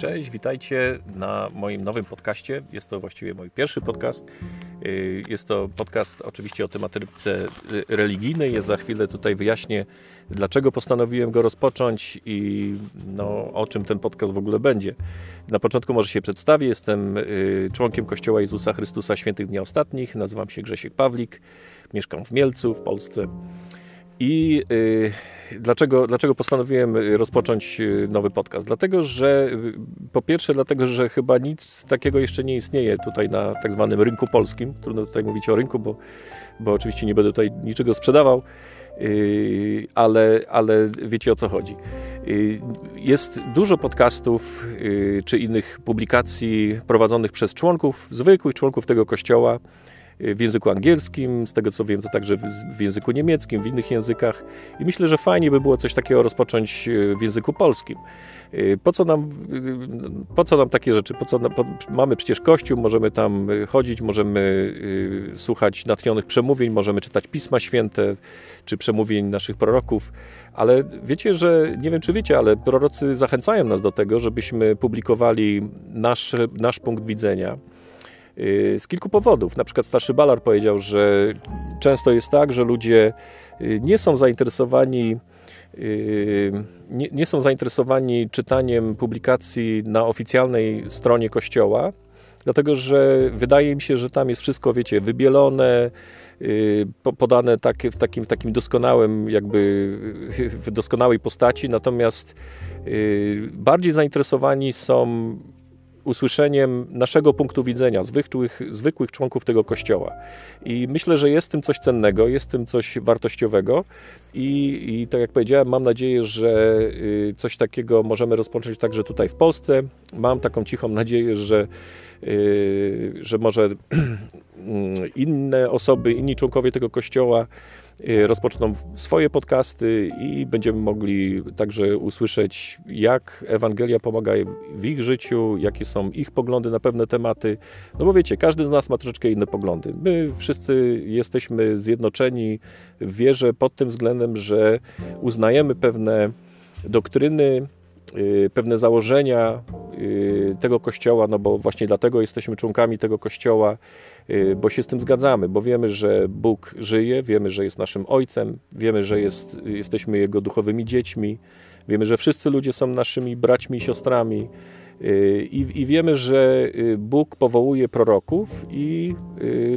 Cześć, witajcie na moim nowym podcaście. Jest to właściwie mój pierwszy podcast. Y, jest to podcast oczywiście o tematyce y, religijnej. Ja za chwilę tutaj wyjaśnię, dlaczego postanowiłem go rozpocząć i no, o czym ten podcast w ogóle będzie. Na początku może się przedstawię. Jestem y, członkiem Kościoła Jezusa Chrystusa Świętych Dni Ostatnich. Nazywam się Grzesiek Pawlik. Mieszkam w Mielcu w Polsce. I y, dlaczego, dlaczego postanowiłem rozpocząć y, nowy podcast? Dlatego, że y, po pierwsze, dlatego, że chyba nic takiego jeszcze nie istnieje tutaj na tak zwanym rynku polskim. Trudno tutaj mówić o rynku, bo, bo oczywiście nie będę tutaj niczego sprzedawał, ale, ale wiecie o co chodzi. Jest dużo podcastów czy innych publikacji prowadzonych przez członków, zwykłych członków tego kościoła w języku angielskim, z tego co wiem, to także w języku niemieckim, w innych językach. I myślę, że fajnie by było coś takiego rozpocząć e, w języku polskim. E, po co nam, e, po co nam takie rzeczy? Po co po, mamy przecież Kościół, możemy tam chodzić, możemy słuchać natchnionych przemówień, możemy czytać Pisma Święte czy przemówień naszych proroków, ale wiecie, że nie wiem czy wiecie, ale prorocy zachęcają nas do tego, żebyśmy publikowali nasz, nasz punkt widzenia z kilku powodów. Na przykład starszy Balar powiedział, że często jest tak, że ludzie y, nie są zainteresowani y, nie, nie, są zainteresowani czytaniem publikacji na oficjalnej stronie kościoła, dlatego że wydaje mi się, że tam jest wszystko, wiecie, wybielone, podane tak, w takim, takim doskonałym, jakby w doskonałej postaci, natomiast bardziej zainteresowani są usłyszeniem naszego punktu widzenia, zwykłych, zwykłych członków tego kościoła. I myślę, że jest w tym coś cennego, jest w tym coś wartościowego i, i tak jak powiedziałem, mam nadzieję, że y, coś takiego możemy rozpocząć także tutaj w Polsce. Mam taką cichą nadzieję, że, y, że może inne osoby, inni członkowie tego kościoła rozpoczną swoje podcasty i będziemy mogli także usłyszeć, jak Ewangelia pomaga w ich życiu, jakie są ich poglądy na pewne tematy. No bo wiecie, każdy z nas ma troszeczkę inne poglądy. My wszyscy jesteśmy zjednoczeni w wierze pod tym względem, że uznajemy pewne doktryny, y, pewne założenia y, tego kościoła, no bo właśnie dlatego jesteśmy członkami tego kościoła Y, bo się z tym zgadzamy, bo wiemy, że Bóg żyje, wiemy, że jest naszym Ojcem, wiemy, że jest, jesteśmy Jego duchowymi dziećmi, wiemy, że wszyscy ludzie są naszymi braćmi i siostrami. Y, I, I, wiemy, że y, Bóg powołuje proroków i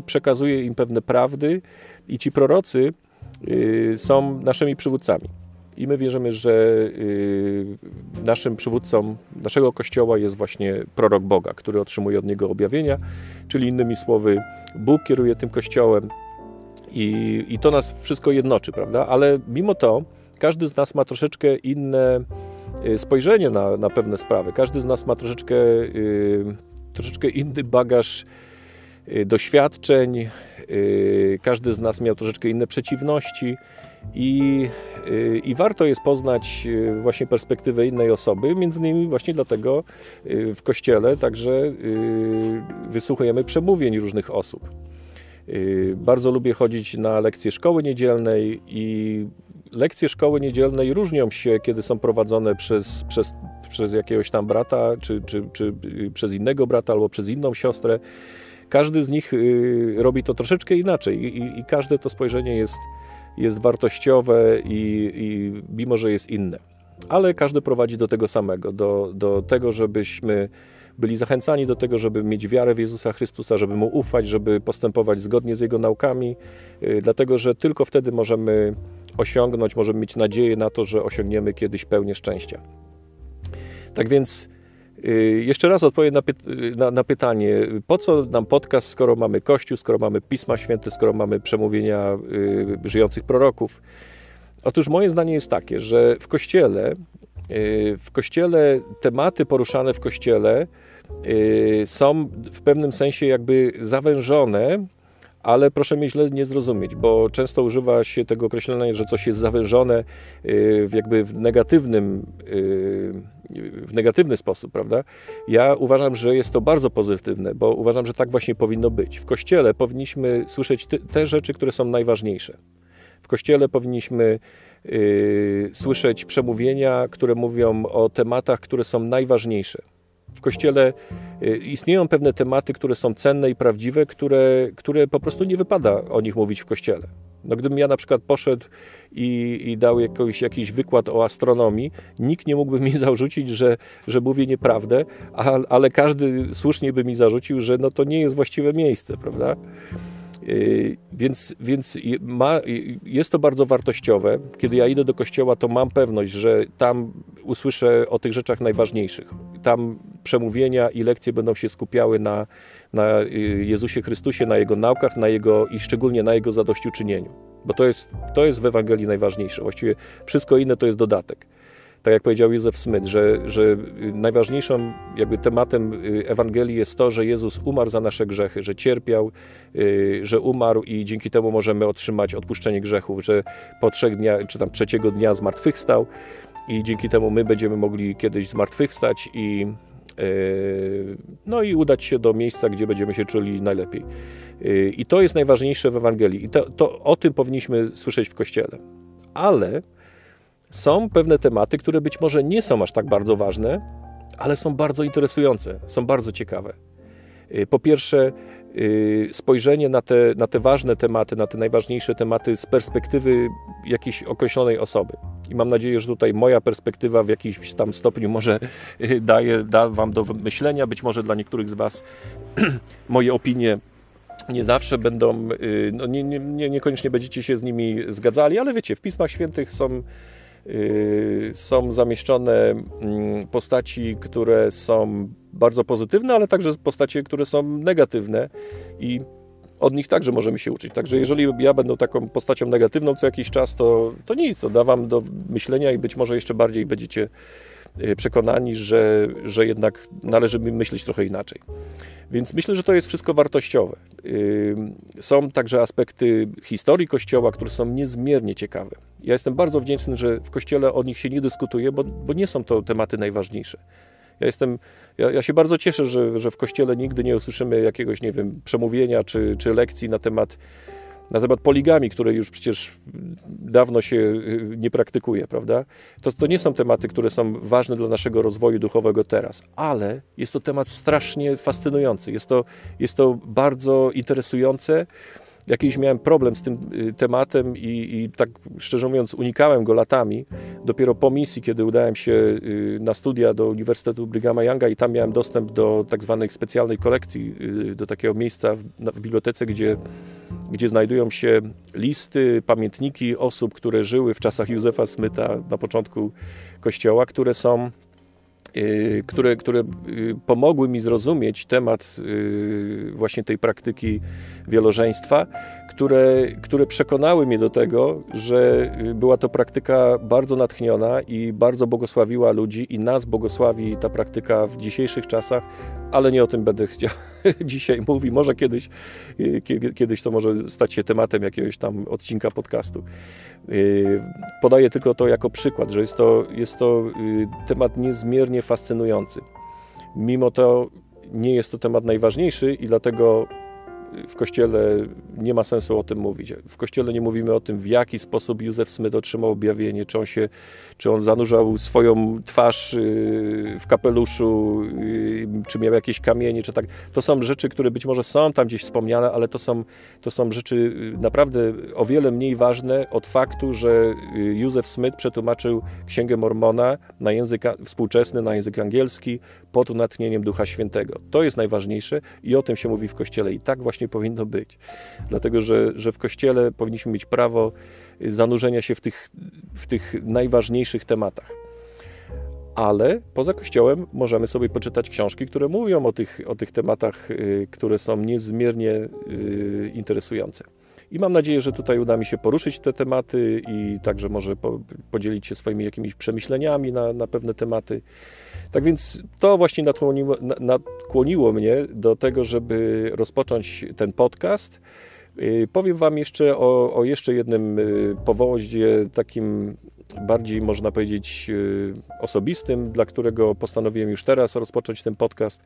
przekazuje im pewne prawdy, i ci prorocy są naszymi przywódcami. I my wierzymy, że y, naszym przywódcą naszego kościoła jest właśnie prorok Boga, który otrzymuje od niego objawienia, czyli innymi słowy, Bóg kieruje tym kościołem i, i to nas wszystko jednoczy, prawda? Ale mimo to każdy z nas ma troszeczkę inne y, spojrzenie na, na pewne sprawy. Każdy z nas ma troszeczkę, y, troszeczkę inny bagaż doświadczeń, każdy z nas miał troszeczkę inne przeciwności. I, y, I warto jest poznać y, właśnie perspektywę innej osoby, między innymi właśnie dlatego y, w kościele także wysłuchujemy przemówień różnych osób. Bardzo lubię chodzić na lekcje szkoły niedzielnej i lekcje szkoły niedzielnej różnią się, kiedy są prowadzone przez, przez, przez jakiegoś tam brata, czy, czy, czy przez innego brata, albo przez inną siostrę. Każdy z nich robi to troszeczkę inaczej i, i każde to spojrzenie jest jest wartościowe i, i mimo, że jest inne. Ale każdy prowadzi do tego samego, do, do tego, żebyśmy byli zachęcani do tego, żeby mieć wiarę w Jezusa Chrystusa, żeby Mu ufać, żeby postępować zgodnie z Jego naukami, y, dlatego że tylko wtedy możemy osiągnąć, możemy mieć nadzieję na to, że osiągniemy kiedyś pełnię szczęścia. Tak więc jeszcze raz odpowiem na, py na, na, pytanie, po co nam podcast, skoro mamy Kościół, skoro mamy Pisma Święte, skoro mamy przemówienia y, żyjących proroków. Otóż moje zdanie jest takie, że w Kościele, y, w Kościele tematy poruszane w Kościele y, są w pewnym sensie jakby zawężone ale proszę mnie źle nie zrozumieć, bo często używa się tego określenia, że coś jest zawężone y, w jakby w negatywnym, y, w negatywny sposób, prawda? Ja uważam, że jest to bardzo pozytywne, bo uważam, że tak właśnie powinno być. W Kościele powinniśmy słyszeć te rzeczy, które są najważniejsze. W Kościele powinniśmy y, słyszeć przemówienia, które mówią o tematach, które są najważniejsze. W Kościele y, istnieją pewne tematy, które są cenne i prawdziwe, które, które po prostu nie wypada o nich mówić w Kościele. No, gdybym ja na przykład poszedł i, i dał jakoś, jakiś wykład o astronomii, nikt nie mógłby mi zarzucić, że, że mówię nieprawdę, a, ale każdy słusznie by mi zarzucił, że no, to nie jest właściwe miejsce, prawda? Y, więc, więc ma, jest to bardzo wartościowe. Kiedy ja idę do kościoła, to mam pewność, że tam usłyszę o tych rzeczach najważniejszych. Tam przemówienia i lekcje będą się skupiały na, na y, Jezusie Chrystusie, na Jego naukach na jego, i szczególnie na Jego zadośćuczynieniu. Bo to jest, to jest w Ewangelii najważniejsze. Właściwie wszystko inne to jest dodatek tak jak powiedział Józef Smyt, że, że najważniejszym jakby tematem y, Ewangelii jest to, że Jezus umarł za nasze grzechy, że cierpiał, y, że umarł i dzięki temu możemy otrzymać odpuszczenie grzechów, że po trzech dniach, czy tam trzeciego dnia zmartwychwstał i dzięki temu my będziemy mogli kiedyś zmartwychwstać i y, no i udać się do miejsca, gdzie będziemy się czuli najlepiej. I to jest najważniejsze w Ewangelii. I to, to o tym powinniśmy słyszeć w Kościele. Ale są pewne tematy, które być może nie są aż tak bardzo ważne, ale są bardzo interesujące, są bardzo ciekawe. Y, po pierwsze, y, spojrzenie na te, na te ważne tematy, na te najważniejsze tematy z perspektywy jakiejś określonej osoby. I mam nadzieję, że tutaj moja perspektywa w jakimś tam stopniu może y, daje, da Wam do myślenia. Być może dla niektórych z Was moje opinie nie zawsze będą, no nie, nie, niekoniecznie będziecie się z nimi zgadzali, ale wiecie, w Pismach Świętych są są zamieszczone mm, postaci, które są bardzo pozytywne, ale także postacie, które są negatywne i od nich także możemy się uczyć. Także jeżeli ja będę taką postacią negatywną co jakiś czas, to, to nic, to da wam do myślenia i być może jeszcze bardziej będziecie przekonani, że, że jednak należy myśleć trochę inaczej. Więc myślę, że to jest wszystko wartościowe. Są także aspekty historii Kościoła, które są niezmiernie ciekawe. Ja jestem bardzo wdzięczny, że w Kościele o nich się nie dyskutuje, bo, bo nie są to tematy najważniejsze. Ja, jestem, ja, ja, się bardzo cieszę, że, że w Kościele nigdy nie usłyszymy jakiegoś, nie wiem, przemówienia czy, czy lekcji na temat na temat poligami, które już przecież dawno się y, nie praktykuje, prawda? To, to nie są tematy, które są ważne dla naszego rozwoju duchowego teraz, ale jest to temat strasznie fascynujący. Jest to, jest to bardzo interesujące. Jakiś miałem problem z tym y, tematem i, i, tak szczerze mówiąc unikałem go latami. Dopiero po misji, kiedy udałem się y, na studia do Uniwersytetu Brighama Younga i tam miałem dostęp do tak zwanej specjalnej kolekcji, do takiego miejsca w, w bibliotece, gdzie gdzie znajdują się listy, pamiętniki osób, które żyły w czasach Józefa Smyta na początku Kościoła, które są y, które, które y, pomogły mi zrozumieć temat y, właśnie tej praktyki wielożeństwa, które, które przekonały mnie do tego, że była to praktyka bardzo natchniona i bardzo błogosławiła ludzi i nas błogosławi ta praktyka w dzisiejszych czasach, ale nie o tym będę chciał dzisiaj mówić. Może kiedyś, y, kiedyś to może stać się tematem jakiegoś tam odcinka podcastu. Y, podaję tylko to jako przykład, że jest to, jest to y, temat niezmiernie fascynujący. Mimo to nie jest to temat najważniejszy i dlatego w Kościele nie ma sensu o tym mówić. W Kościele nie mówimy o tym, w jaki sposób Józef Smyt otrzymał objawienie, czy on, się, czy on zanurzał swoją twarz y, w kapeluszu, y, czy miał jakieś kamienie, czy tak. To są rzeczy, które być może są tam gdzieś wspomniane, ale to są, to są rzeczy y, naprawdę o wiele mniej ważne od faktu, że Józef Smyt przetłumaczył Księgę Mormona na język współczesny, na język angielski, pod natchnieniem Ducha Świętego. To jest najważniejsze i o tym się mówi w Kościele i tak właśnie powinno być. Dlatego, że, że w Kościele powinniśmy mieć prawo zanurzenia się w tych, w tych najważniejszych tematach. Ale poza Kościołem możemy sobie poczytać książki, które mówią o tych, o tych tematach, y, które są niezmiernie y, interesujące. I mam nadzieję, że tutaj uda mi się poruszyć te tematy i także może po, podzielić się swoimi jakimiś przemyśleniami na, na pewne tematy. Tak więc to właśnie nakłoniło, nakłoniło mnie do tego, żeby rozpocząć ten podcast. Y, powiem Wam jeszcze o, o jeszcze jednym y, powodzie, takim bardziej można powiedzieć y, osobistym, dla którego postanowiłem już teraz rozpocząć ten podcast.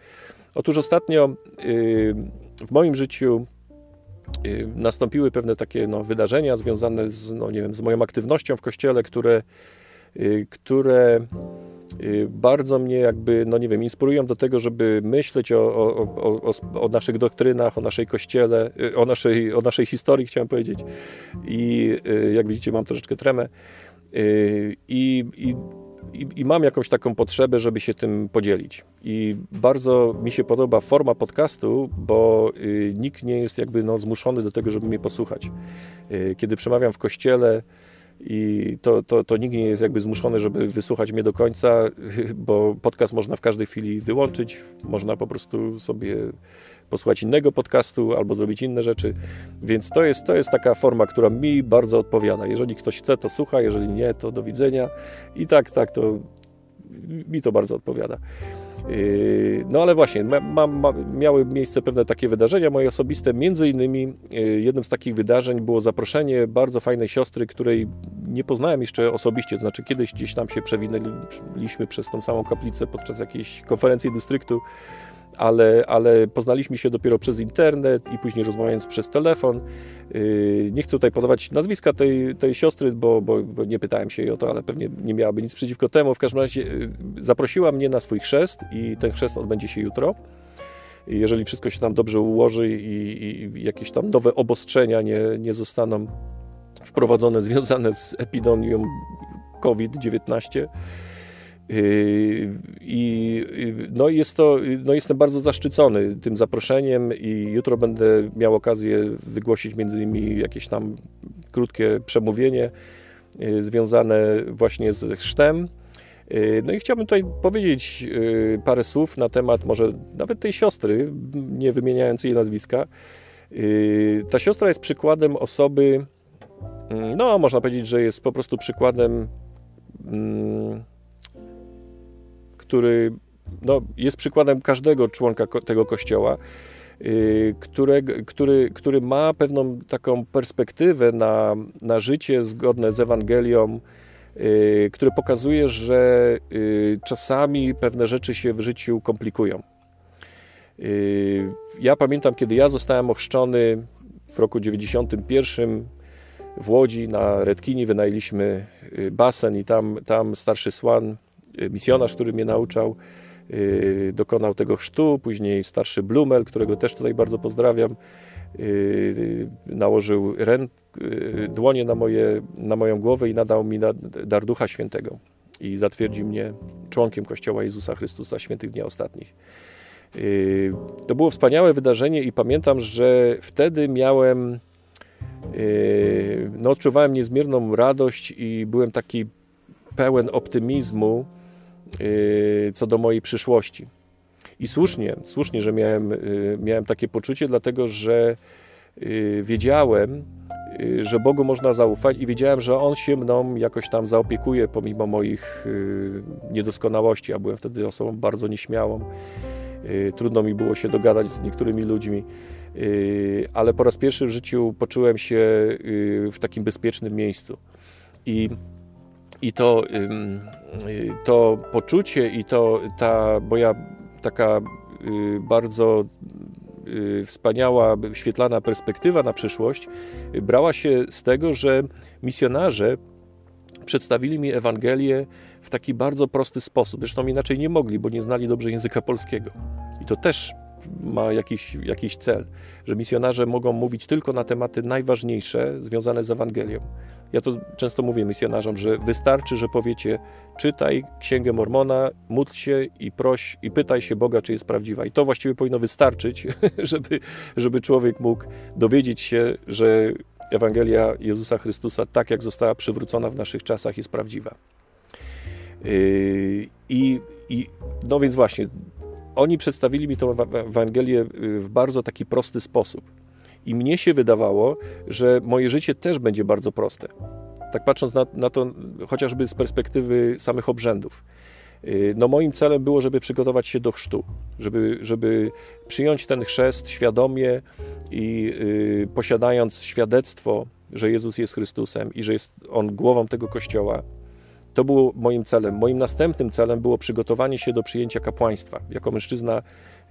Otóż ostatnio w moim życiu nastąpiły pewne takie no, wydarzenia związane z, no, nie wiem, z moją aktywnością w kościele, które, które bardzo mnie jakby, no nie wiem, inspirują do tego, żeby myśleć o, o, o, o, naszych doktrynach, o naszej kościele, y, o naszej, o naszej historii, chciałem powiedzieć. I y, jak widzicie, mam troszeczkę tremę. I, i, i, i mam jakąś taką potrzebę, żeby się tym podzielić. I bardzo mi się podoba forma podcastu, bo nikt nie jest jakby no, zmuszony do tego, żeby mnie posłuchać. Kiedy przemawiam w kościele, i to, to, to nikt nie jest jakby zmuszony, żeby wysłuchać mnie do końca, bo podcast można w każdej chwili wyłączyć, można po prostu sobie posłuchać innego podcastu albo zrobić inne rzeczy, więc to jest, to jest taka forma, która mi bardzo odpowiada. Jeżeli ktoś chce, to słucha, jeżeli nie, to do widzenia i tak, tak, to mi to bardzo odpowiada. Yy, no ale właśnie, ma, ma, miały miejsce pewne takie wydarzenia moje osobiste. Między innymi yy, jednym z takich wydarzeń było zaproszenie bardzo fajnej siostry, której nie poznałem jeszcze osobiście, to znaczy kiedyś gdzieś tam się przewinęliśmy przez tą samą kaplicę podczas jakiejś konferencji dystryktu ale, ale poznaliśmy się dopiero przez internet i później rozmawiając przez telefon. Yy, nie chcę tutaj podawać nazwiska tej, tej siostry, bo, bo, bo, nie pytałem się jej o to, ale pewnie nie miałaby nic przeciwko temu. W każdym razie yy, zaprosiła mnie na swój chrzest i ten chrzest odbędzie się jutro. Jeżeli wszystko się tam dobrze ułoży i, i jakieś tam nowe obostrzenia nie, nie zostaną wprowadzone związane z epidemią COVID-19, Yy, I no jest to, no jestem bardzo zaszczycony tym zaproszeniem i jutro będę miał okazję wygłosić między innymi jakieś tam krótkie przemówienie yy, związane właśnie z chrztem. Yy, no i chciałbym tutaj powiedzieć parę słów na temat może nawet tej siostry, nie wymieniając jej nazwiska. Ta siostra jest przykładem osoby, no można powiedzieć, że jest po prostu przykładem mm, który no, jest przykładem każdego członka tego kościoła, y, który, który, który ma pewną taką perspektywę na, na życie zgodne z Ewangelią, y, który pokazuje, że y, czasami pewne rzeczy się w życiu komplikują. Ja pamiętam, kiedy ja zostałem ochrzczony w roku 91 w Łodzi na Redkini wynajęliśmy basen i tam, tam starszy Słan misjonarz, który mnie nauczał, y, dokonał tego chrztu, później starszy Blumel, którego też tutaj bardzo pozdrawiam, y, nałożył ręk, y, dłonie na, moje, na moją głowę i nadał mi dar Ducha Świętego i zatwierdził mnie członkiem Kościoła Jezusa Chrystusa Świętych Dnia Ostatnich. To było wspaniałe wydarzenie i pamiętam, że wtedy miałem, no odczuwałem niezmierną radość i byłem taki pełen optymizmu, Y, co do mojej przyszłości. I słusznie, słusznie, że miałem, y, miałem takie poczucie, dlatego że y, wiedziałem, że Bogu można zaufać i wiedziałem, że On się mną jakoś tam zaopiekuje pomimo moich niedoskonałości. Ja byłem wtedy osobą bardzo nieśmiałą. Trudno mi było się dogadać z niektórymi ludźmi, ale po raz pierwszy w życiu poczułem się w takim bezpiecznym miejscu. I i to, to poczucie i to ta moja taka y, bardzo y, wspaniała, świetlana perspektywa na przyszłość brała się z tego, że misjonarze przedstawili mi Ewangelię w taki bardzo prosty sposób. Zresztą inaczej nie mogli, bo nie znali dobrze języka polskiego. I to też ma jakiś, jakiś cel, że misjonarze mogą mówić tylko na tematy najważniejsze związane z Ewangelią. Ja to często mówię misjonarzom, że wystarczy, że powiecie czytaj Księgę Mormona, módl się i proś i pytaj się Boga, czy jest prawdziwa. I to właściwie powinno wystarczyć, żeby, żeby człowiek mógł dowiedzieć się, że Ewangelia Jezusa Chrystusa, tak jak została przywrócona w naszych czasach, jest prawdziwa. Yy, I, i no więc właśnie, oni przedstawili mi tę Ewangelię y, w bardzo taki prosty sposób. I mnie się wydawało, że moje życie też będzie bardzo proste. Tak patrząc na, na to chociażby z perspektywy samych obrzędów. Y, no moim celem było, żeby przygotować się do chrztu, żeby, żeby przyjąć ten chrzest świadomie i y, posiadając świadectwo, że Jezus jest Chrystusem i że jest On głową tego Kościoła, to było moim celem. Moim następnym celem było przygotowanie się do przyjęcia kapłaństwa. Jako mężczyzna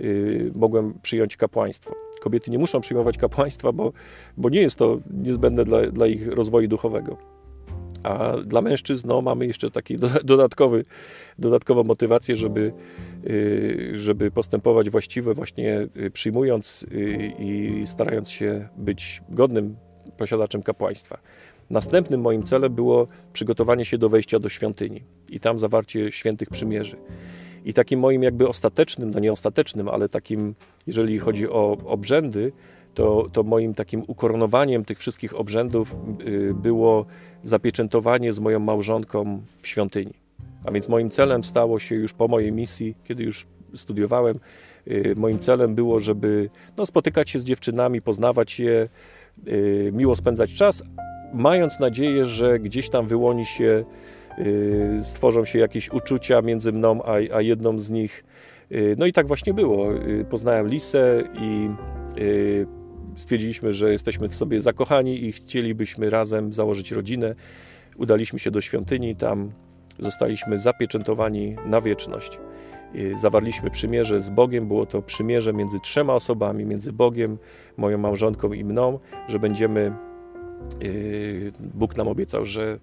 y, mogłem przyjąć kapłaństwo. Kobiety nie muszą przyjmować kapłaństwa, bo, bo nie jest to niezbędne dla, dla ich rozwoju duchowego. A dla mężczyzn no, mamy jeszcze taki dodatkowy, dodatkową motywację, żeby, y, żeby postępować właściwie, właśnie y, przyjmując i starając się być godnym posiadaczem kapłaństwa. Następnym moim celem było przygotowanie się do wejścia do świątyni i tam zawarcie świętych przymierzy. I takim moim jakby ostatecznym, no nie ostatecznym, ale takim, jeżeli chodzi o obrzędy, to, to moim takim ukoronowaniem tych wszystkich obrzędów y, było zapieczętowanie z moją małżonką w świątyni. A więc moim celem stało się już po mojej misji, kiedy już studiowałem, y, moim celem było, żeby no, spotykać się z dziewczynami, poznawać je, y, miło spędzać czas, mając nadzieję, że gdzieś tam wyłoni się, stworzą się jakieś uczucia między mną a, a jedną z nich. No i tak właśnie było. Poznałem Lisę i stwierdziliśmy, że jesteśmy w sobie zakochani i chcielibyśmy razem założyć rodzinę. Udaliśmy się do świątyni, tam zostaliśmy zapieczętowani na wieczność. Zawarliśmy przymierze z Bogiem, było to przymierze między trzema osobami, między Bogiem, moją małżonką i mną, że będziemy, y, Bóg nam obiecał, że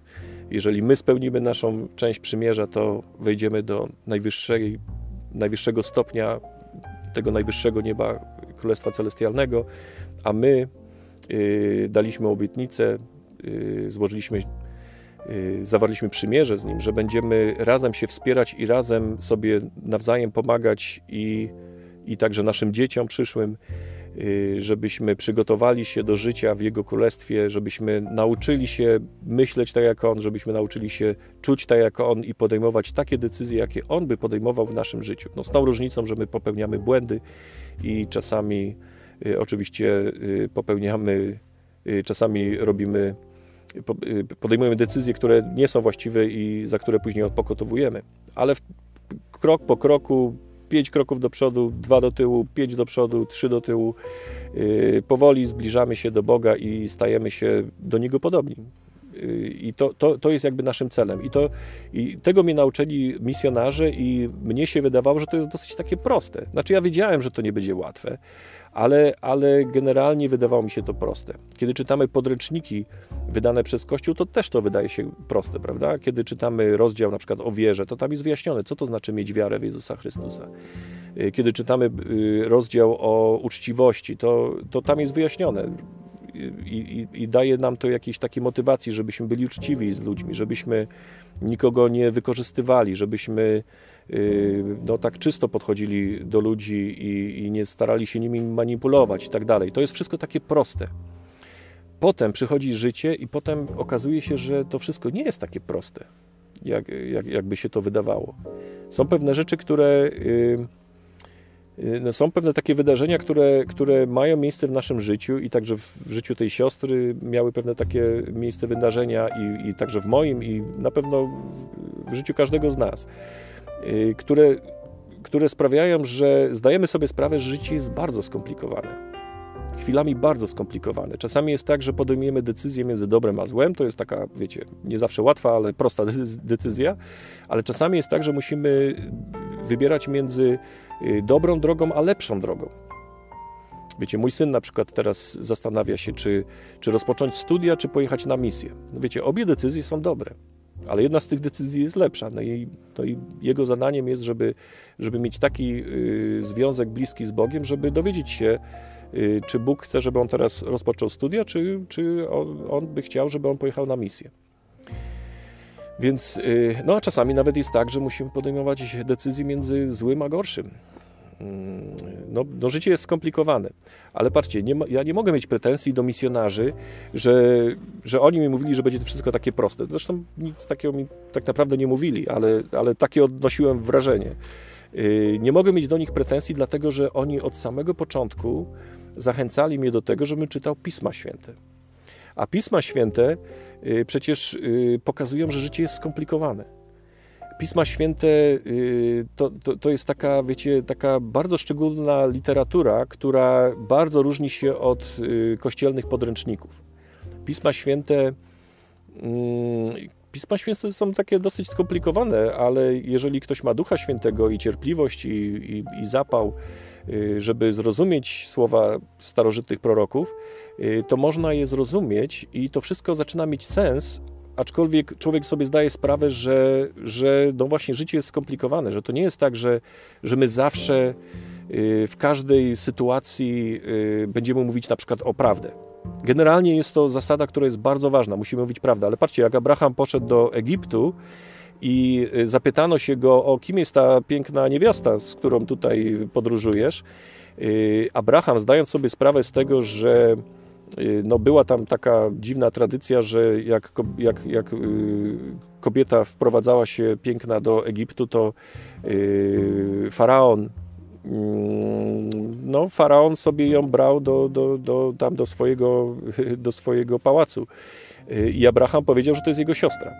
jeżeli my spełnimy naszą część przymierza, to wejdziemy do najwyższej, najwyższego stopnia tego najwyższego nieba Królestwa Celestialnego, a my y, daliśmy obietnicę, y, złożyliśmy, zawarliśmy przymierze z Nim, że będziemy razem się wspierać i razem sobie nawzajem pomagać i, i także naszym dzieciom przyszłym, żebyśmy przygotowali się do życia w Jego Królestwie, żebyśmy nauczyli się myśleć tak jak On, żebyśmy nauczyli się czuć tak jak On i podejmować takie decyzje, jakie On by podejmował w naszym życiu. No z tą różnicą, że my popełniamy błędy i czasami Y, oczywiście y, popełniamy, y, czasami robimy, podejmujemy decyzje, które nie są właściwe i za które później odpokotowujemy. Ale krok po kroku, pięć kroków do przodu, dwa do tyłu, pięć do przodu, trzy do tyłu, powoli zbliżamy się do Boga i stajemy się do Niego podobni. I to, to, to jest jakby naszym celem. I, to, I tego mnie nauczyli misjonarze, i mnie się wydawało, że to jest dosyć takie proste. Znaczy, ja wiedziałem, że to nie będzie łatwe, ale, ale generalnie wydawało mi się to proste. Kiedy czytamy podręczniki wydane przez Kościół, to też to wydaje się proste, prawda? Kiedy czytamy rozdział na przykład o wierze, to tam jest wyjaśnione, co to znaczy mieć wiarę w Jezusa Chrystusa. Y, kiedy czytamy y, rozdział o uczciwości, to, to tam jest wyjaśnione. I, i, i, daje nam to jakiejś takiej motywacji, żebyśmy byli uczciwi z ludźmi, żebyśmy nikogo nie wykorzystywali, żebyśmy no, tak czysto podchodzili do ludzi i, i nie starali się nimi manipulować i tak dalej. To jest wszystko takie proste. Potem przychodzi życie i potem okazuje się, że to wszystko nie jest takie proste, jak, jak, jakby się to wydawało. Są pewne rzeczy, które... Yy, są pewne takie wydarzenia, które, które mają miejsce w naszym życiu i także w życiu tej siostry miały pewne takie miejsce wydarzenia i, i także w moim i na pewno w życiu każdego z nas. Y, które, które sprawiają, że zdajemy sobie sprawę, że życie jest bardzo skomplikowane. Chwilami bardzo skomplikowane. Czasami jest tak, że podejmujemy decyzję między dobrem a złem. To jest taka, wiecie, nie zawsze łatwa, ale prosta decyzja. Ale czasami jest tak, że musimy wybierać między y, dobrą drogą a lepszą drogą. Wiecie, mój syn na przykład teraz zastanawia się, czy, czy rozpocząć studia, czy pojechać na misję. No wiecie, obie decyzje są dobre. Ale jedna z tych decyzji jest lepsza. No i, no i jego zadaniem jest, żeby, żeby mieć taki y, związek bliski z Bogiem, żeby dowiedzieć się, y, czy Bóg chce, żeby on teraz rozpoczął studia, czy, czy on, on by chciał, żeby on pojechał na misję. Więc, y, no a czasami nawet jest tak, że musimy podejmować decyzje między złym a gorszym. Mm, no, no, życie jest skomplikowane, ale patrzcie, nie ma, ja nie mogę mieć pretensji do misjonarzy, że, że oni mi mówili, że będzie to wszystko takie proste. Zresztą nic takiego mi tak naprawdę nie mówili, ale, ale takie odnosiłem wrażenie. Y, nie mogę mieć do nich pretensji, dlatego że oni od samego początku zachęcali mnie do tego, żebym czytał Pisma Święte. A Pisma Święte y, przecież y, pokazują, że życie jest skomplikowane Pisma Święte y, to, to, to, jest taka, wiecie, taka bardzo szczególna literatura, która bardzo różni się od y, kościelnych podręczników. Pisma Święte. Mm, Pisma Święte są takie dosyć skomplikowane, ale jeżeli ktoś ma Ducha Świętego i cierpliwość i, i, i zapał, y, żeby zrozumieć słowa starożytnych proroków, to można je zrozumieć i to wszystko zaczyna mieć sens, aczkolwiek człowiek sobie zdaje sprawę, że, że no właśnie życie jest skomplikowane, że to nie jest tak, że, że my zawsze y, w każdej sytuacji y, będziemy mówić na przykład o prawdę. Generalnie jest to zasada, która jest bardzo ważna, musimy mówić prawdę, ale patrzcie, jak Abraham poszedł do Egiptu i y, zapytano się go, o kim jest ta piękna niewiasta, z którą tutaj podróżujesz, Abraham, zdając sobie sprawę z tego, że no była tam taka dziwna tradycja, że jak, jak, jak y, kobieta wprowadzała się piękna do Egiptu, to y, faraon mm, no, faraon sobie ją brał do, do, do, tam do, swojego, do swojego pałacu. I Abraham powiedział, że to jest jego siostra,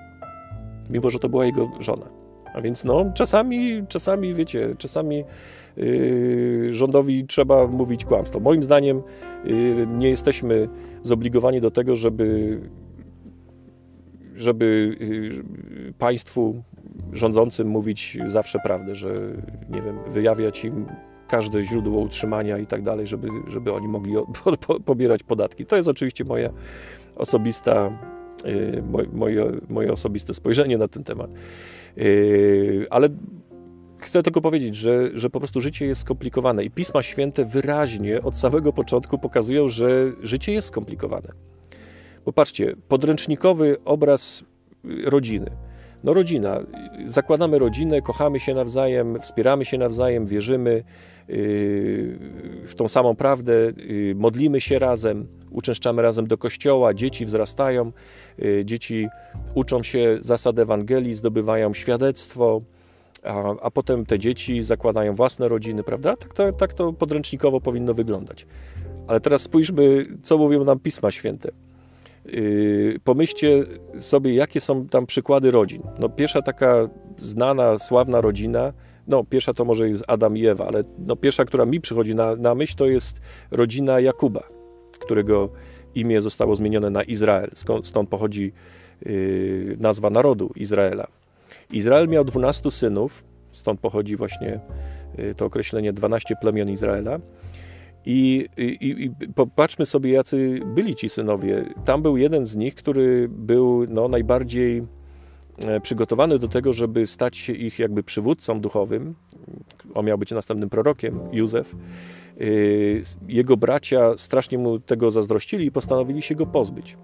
mimo że to była jego żona. A więc no, czasami, czasami wiecie, czasami rządowi trzeba mówić kłamstwo. Moim zdaniem yy, nie jesteśmy zobligowani do tego, żeby, żeby yy, państwu rządzącym mówić zawsze prawdę, że nie wiem, wyjawiać im każde źródło utrzymania i tak dalej, żeby, żeby oni mogli po, po, pobierać podatki. To jest oczywiście moja osobista, moje, moje osobiste spojrzenie na ten temat. Ale chcę tylko powiedzieć, że, że po prostu życie jest skomplikowane i Pisma Święte wyraźnie od samego początku pokazują, że życie jest skomplikowane. Popatrzcie, podręcznikowy obraz rodziny. No rodzina, zakładamy rodzinę, kochamy się nawzajem, wspieramy się nawzajem, wierzymy yy, w tą samą prawdę, yy, modlimy się razem, uczęszczamy razem do kościoła, dzieci wzrastają, dzieci uczą się zasad Ewangelii, zdobywają świadectwo, a, a potem te dzieci zakładają własne rodziny, prawda? Tak to, tak to podręcznikowo powinno wyglądać. Ale teraz spójrzmy, co mówią nam Pisma Święte. Yy, pomyślcie sobie, jakie są tam przykłady rodzin. No, pierwsza taka znana, sławna rodzina, no pierwsza to może jest Adam i Ewa, ale no, pierwsza, która mi przychodzi na, na myśl, to jest rodzina Jakuba, którego imię zostało zmienione na Izrael. Skąd, stąd pochodzi yy, nazwa narodu Izraela. Izrael miał 12 synów, stąd pochodzi właśnie y, to określenie 12 plemion Izraela. I, i, I, popatrzmy sobie, jacy byli ci synowie. Tam był jeden z nich, który był no, najbardziej e, przygotowany do tego, żeby stać się ich jakby przywódcą duchowym. On miał być następnym prorokiem, Józef. Y, jego bracia strasznie mu tego zazdrościli i postanowili się go pozbyć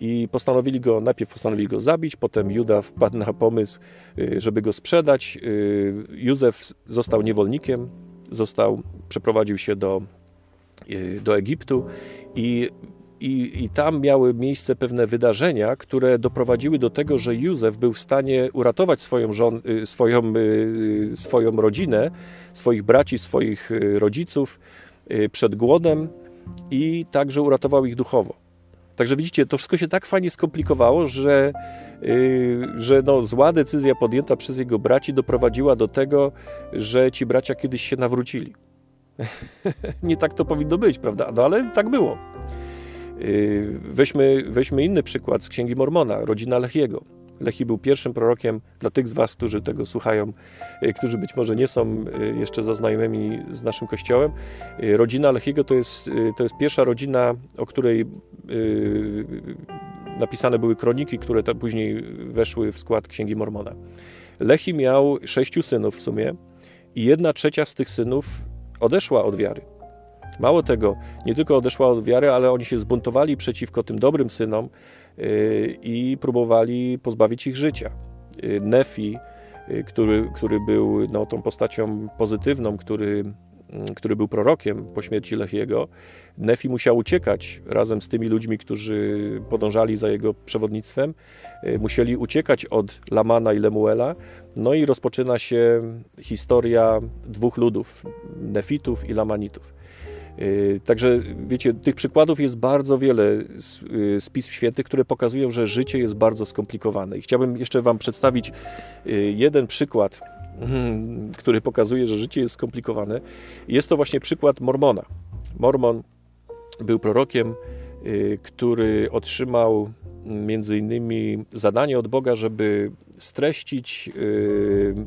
i postanowili go, najpierw postanowili go zabić, potem Juda wpadł na pomysł, y, żeby go sprzedać. Y, Józef został niewolnikiem, został, przeprowadził się do, y, do Egiptu i, i, i tam miały miejsce pewne wydarzenia, które doprowadziły do tego, że Józef był w stanie uratować swoją, żon, swoją, swoją rodzinę, swoich braci, swoich rodziców przed głodem i także uratował ich duchowo. Także widzicie, to wszystko się tak fajnie skomplikowało, że, yy, że no, zła decyzja podjęta przez jego braci doprowadziła do tego, że ci bracia kiedyś się nawrócili. Nie tak to powinno być, prawda? No ale tak było. Yy, weźmy, weźmy inny przykład z Księgi Mormona, rodzina Lechiego. Lechi był pierwszym prorokiem dla tych z Was, którzy tego słuchają, y, którzy być może nie są y, jeszcze zaznajomymi z naszym kościołem. Y, rodzina Lechiego to jest, to jest pierwsza rodzina, o której napisane były kroniki, które później weszły w skład Księgi Mormona. Lechi miał sześciu synów w sumie i jedna trzecia z tych synów odeszła od wiary. Mało tego, nie tylko odeszła od wiary, ale oni się zbuntowali przeciwko tym dobrym synom, i próbowali pozbawić ich życia. Nefi, który, który był no, tą postacią pozytywną, który, mm, który był prorokiem po śmierci Lechiego, Nefi musiał uciekać razem z tymi ludźmi, którzy podążali za jego przewodnictwem. Musieli uciekać od Lamana i Lemuela. No i rozpoczyna się historia dwóch ludów, Nefitów i Lamanitów. Y, także wiecie, tych przykładów jest bardzo wiele z, y, z Pism Świętych, które pokazują, że życie jest bardzo skomplikowane. I chciałbym jeszcze Wam przedstawić y, jeden przykład, mm, który pokazuje, że życie jest skomplikowane. Jest to właśnie przykład Mormona. Mormon był prorokiem, który otrzymał między innymi zadanie od Boga, żeby streścić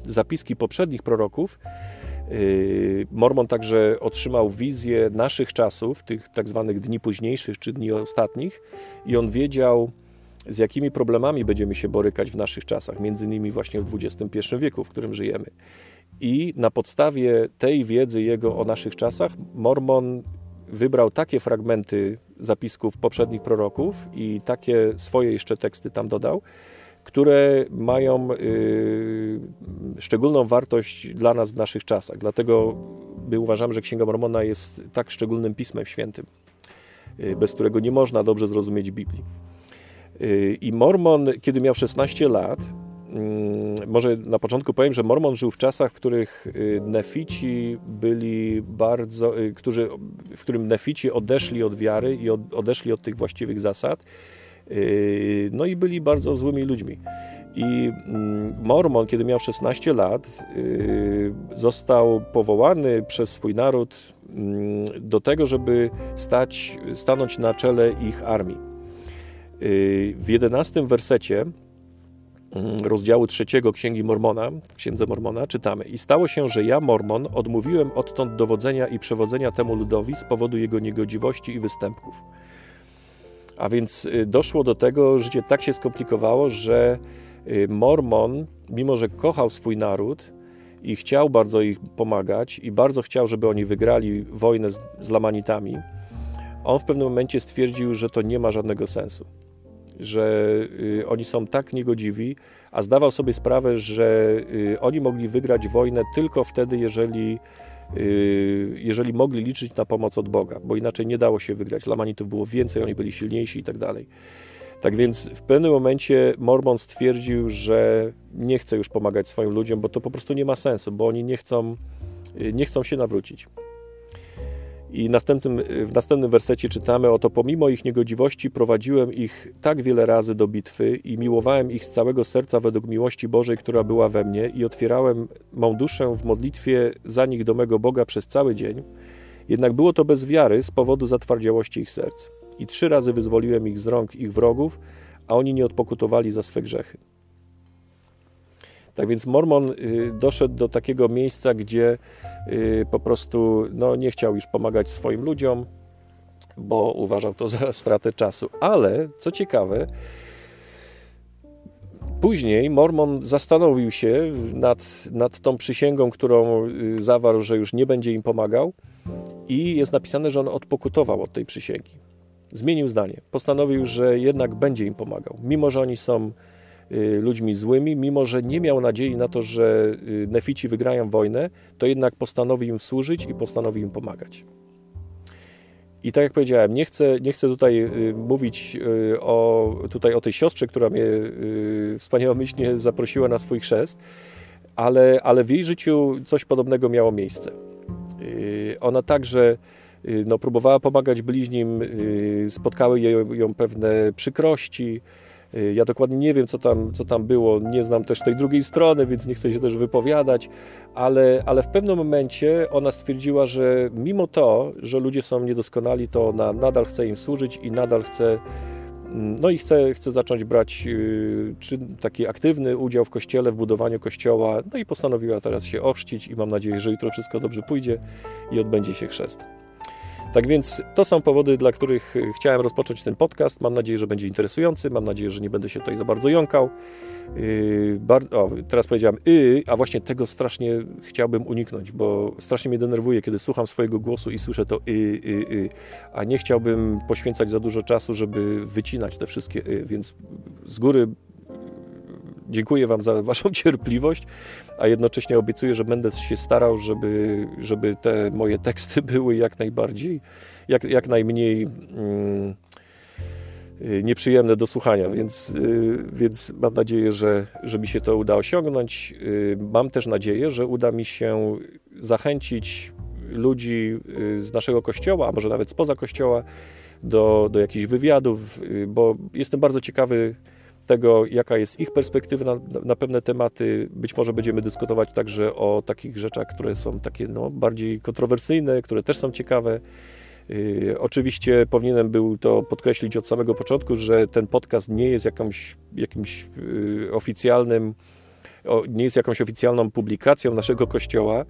zapiski poprzednich proroków Mormon także otrzymał wizję naszych czasów, tych tak zwanych dni późniejszych czy dni ostatnich, i on wiedział, z jakimi problemami będziemy się borykać w naszych czasach, między innymi właśnie w XXI wieku, w którym żyjemy. I na podstawie tej wiedzy jego o naszych czasach, Mormon wybrał takie fragmenty zapisków poprzednich proroków i takie swoje jeszcze teksty tam dodał, które mają y, szczególną wartość dla nas w naszych czasach. Dlatego my uważamy, że Księga Mormona jest tak szczególnym pismem świętym, y, bez którego nie można dobrze zrozumieć Biblii. Y, I Mormon, kiedy miał 16 lat, mm, może na początku powiem, że Mormon żył w czasach, w których nefici byli bardzo, którzy, w którym nefici odeszli od wiary i odeszli od tych właściwych zasad no i byli bardzo złymi ludźmi. I mm, Mormon, kiedy miał 16 lat, yy, został powołany przez swój naród mm, do tego, żeby stać, stanąć na czele ich armii. Yy, w 11 wersecie mm, rozdziału trzeciego Księgi Mormona, w Księdze Mormona czytamy I stało się, że ja, Mormon, odmówiłem odtąd dowodzenia i przewodzenia temu ludowi z powodu jego niegodziwości i występków. A więc y, doszło do tego, życie tak się skomplikowało, że y, Mormon, mimo że kochał swój naród i chciał bardzo ich pomagać i bardzo chciał, żeby oni wygrali wojnę z, z Lamanitami, on w pewnym momencie stwierdził, że to nie ma żadnego sensu. Że y, oni są tak niegodziwi, a zdawał sobie sprawę, że oni mogli wygrać wojnę tylko wtedy, jeżeli jeżeli mogli liczyć na pomoc od Boga, bo inaczej nie dało się wygrać. Lamanitów było więcej, oni byli silniejsi i tak dalej. Tak więc w pewnym momencie Mormon stwierdził, że nie chce już pomagać swoim ludziom, bo to po prostu nie ma sensu, bo oni nie chcą, y, nie chcą się nawrócić. I następnym, w następnym wersecie czytamy: Oto pomimo ich niegodziwości prowadziłem ich tak wiele razy do bitwy i miłowałem ich z całego serca według miłości Bożej, która była we mnie, i otwierałem mą duszę w modlitwie za nich do mego Boga przez cały dzień. Jednak było to bez wiary z powodu zatwardziałości ich serc. I trzy razy wyzwoliłem ich z rąk ich wrogów, a oni nie odpokutowali za swe grzechy. Tak więc Mormon y, doszedł do takiego miejsca, gdzie y, po prostu no, nie chciał już pomagać swoim ludziom, bo uważał to za stratę czasu. Ale co ciekawe, Później Mormon zastanowił się nad, nad tą przysięgą, którą y, zawarł, że już nie będzie im pomagał, i jest napisane, że on odpokutował od tej przysięgi. Zmienił zdanie. Postanowił, że jednak będzie im pomagał, mimo że oni są ludźmi złymi, mimo że nie miał nadziei na to, że y, nefici wygrają wojnę, to jednak postanowi im służyć i postanowi im pomagać. I tak jak powiedziałem, nie chcę, nie chcę tutaj y, mówić o, tutaj o tej siostrze, która mnie wspaniałomyślnie zaprosiła na swój chrzest, ale, ale w jej życiu coś podobnego miało miejsce. Ona także no, próbowała pomagać bliźnim, spotkały ją, pewne przykrości, Y, ja dokładnie nie wiem, co tam, co tam było, nie znam też tej drugiej strony, więc nie chcę się też wypowiadać, ale, ale w pewnym momencie ona stwierdziła, że mimo to, że ludzie są niedoskonali, to ona nadal chce im służyć i nadal chce mm, no i chce, chce zacząć brać y, czy taki aktywny udział w kościele, w budowaniu kościoła. No i postanowiła teraz się ochrzcić i mam nadzieję, że jutro wszystko dobrze pójdzie i odbędzie się chrzest. Tak więc to są powody, dla których e, chciałem rozpocząć ten podcast. Mam nadzieję, że będzie interesujący. Mam nadzieję, że nie będę się tutaj za bardzo jąkał. Yy, o, teraz powiedziałem y, a właśnie tego strasznie chciałbym uniknąć, bo strasznie mnie denerwuje, kiedy słucham swojego głosu i słyszę to y, y, y, a nie chciałbym poświęcać za dużo czasu, żeby wycinać te wszystkie y, więc z góry dziękuję Wam za Waszą cierpliwość, a jednocześnie obiecuję, że będę się starał, żeby, żeby te moje teksty były jak najbardziej, jak, jak najmniej mm, y, nieprzyjemne do słuchania, więc, y, więc mam nadzieję, że, że mi się to uda osiągnąć. Y, mam też nadzieję, że uda mi się zachęcić ludzi z naszego kościoła, a może nawet spoza kościoła, do, do jakichś wywiadów, bo jestem bardzo ciekawy tego, jaka jest ich perspektywa na, na, pewne tematy. Być może będziemy dyskutować także o takich rzeczach, które są takie no, bardziej kontrowersyjne, które też są ciekawe. Yy, oczywiście powinienem był to podkreślić od samego początku, że ten podcast nie jest jakąś, jakimś yy, oficjalnym, nie jest jakąś oficjalną publikacją naszego kościoła.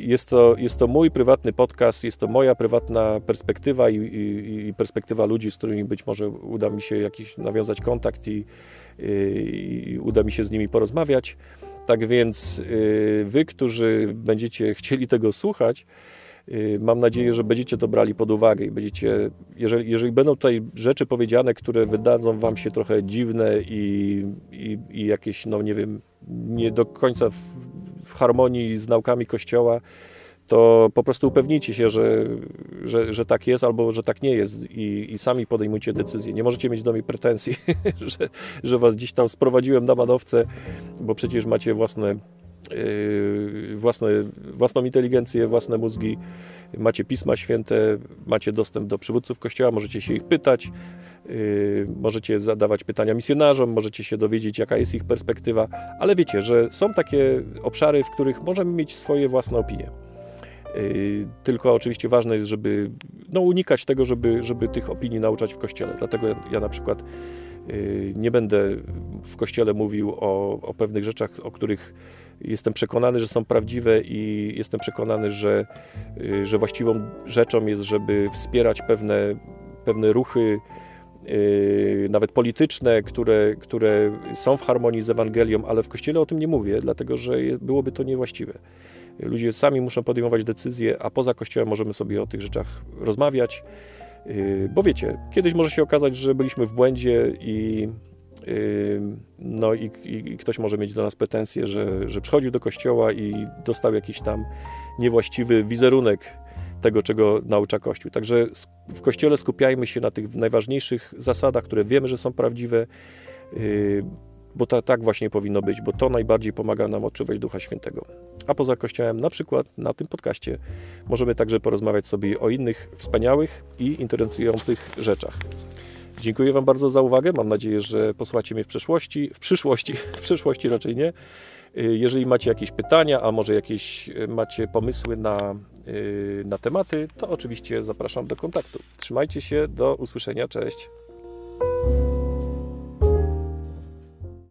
Jest to, jest to mój prywatny podcast, jest to moja prywatna perspektywa i, i, i perspektywa ludzi, z którymi być może uda mi się jakiś nawiązać kontakt i, i uda mi się z nimi porozmawiać. Tak więc wy, którzy będziecie chcieli tego słuchać, Y, mam nadzieję, że będziecie to brali pod uwagę i będziecie, jeżeli, jeżeli będą tutaj rzeczy powiedziane, które wydadzą wam się trochę dziwne i, i, i jakieś, no nie wiem, nie do końca w, w harmonii z naukami Kościoła, to po prostu upewnijcie się, że, że, że tak jest albo że tak nie jest i, i sami podejmujcie decyzję. Nie możecie mieć do mnie pretensji, że, że was gdzieś tam sprowadziłem na manowce, bo przecież macie własne własne, własną inteligencję, własne mózgi, macie Pisma Święte, macie dostęp do przywódców Kościoła, możecie się ich pytać, yy, możecie zadawać pytania misjonarzom, możecie się dowiedzieć, jaka jest ich perspektywa, ale wiecie, że są takie obszary, w których możemy mieć swoje własne opinie. Yy, tylko oczywiście ważne jest, żeby no, unikać tego, żeby, żeby tych opinii nauczać w kościele. Dlatego ja, ja na przykład nie będę w kościele mówił o, o pewnych rzeczach, o których Jestem przekonany, że są prawdziwe i jestem przekonany, że, y, że właściwą rzeczą jest, żeby wspierać pewne, pewne ruchy, y, nawet polityczne, które, które są w harmonii z Ewangelią, ale w Kościele o tym nie mówię, dlatego że byłoby to niewłaściwe. Ludzie sami muszą podejmować decyzje, a poza Kościołem możemy sobie o tych rzeczach rozmawiać, y, bo wiecie, kiedyś może się okazać, że byliśmy w błędzie i no i, i, ktoś może mieć do nas pretensje, że, że przychodził do kościoła i dostał jakiś tam niewłaściwy wizerunek tego, czego naucza Kościół. Także w Kościele skupiajmy się na tych najważniejszych zasadach, które wiemy, że są prawdziwe, y, bo to, tak właśnie powinno być, bo to najbardziej pomaga nam odczuwać Ducha Świętego. A poza Kościołem, na przykład na tym podcaście, możemy także porozmawiać sobie o innych wspaniałych i interesujących rzeczach. Dziękuję Wam bardzo za uwagę. Mam nadzieję, że posłacie mnie w przyszłości. W przyszłości, w przyszłości raczej nie. Y, jeżeli macie jakieś pytania, a może jakieś y, macie pomysły na, y, na tematy, to oczywiście zapraszam do kontaktu. Trzymajcie się, do usłyszenia, cześć.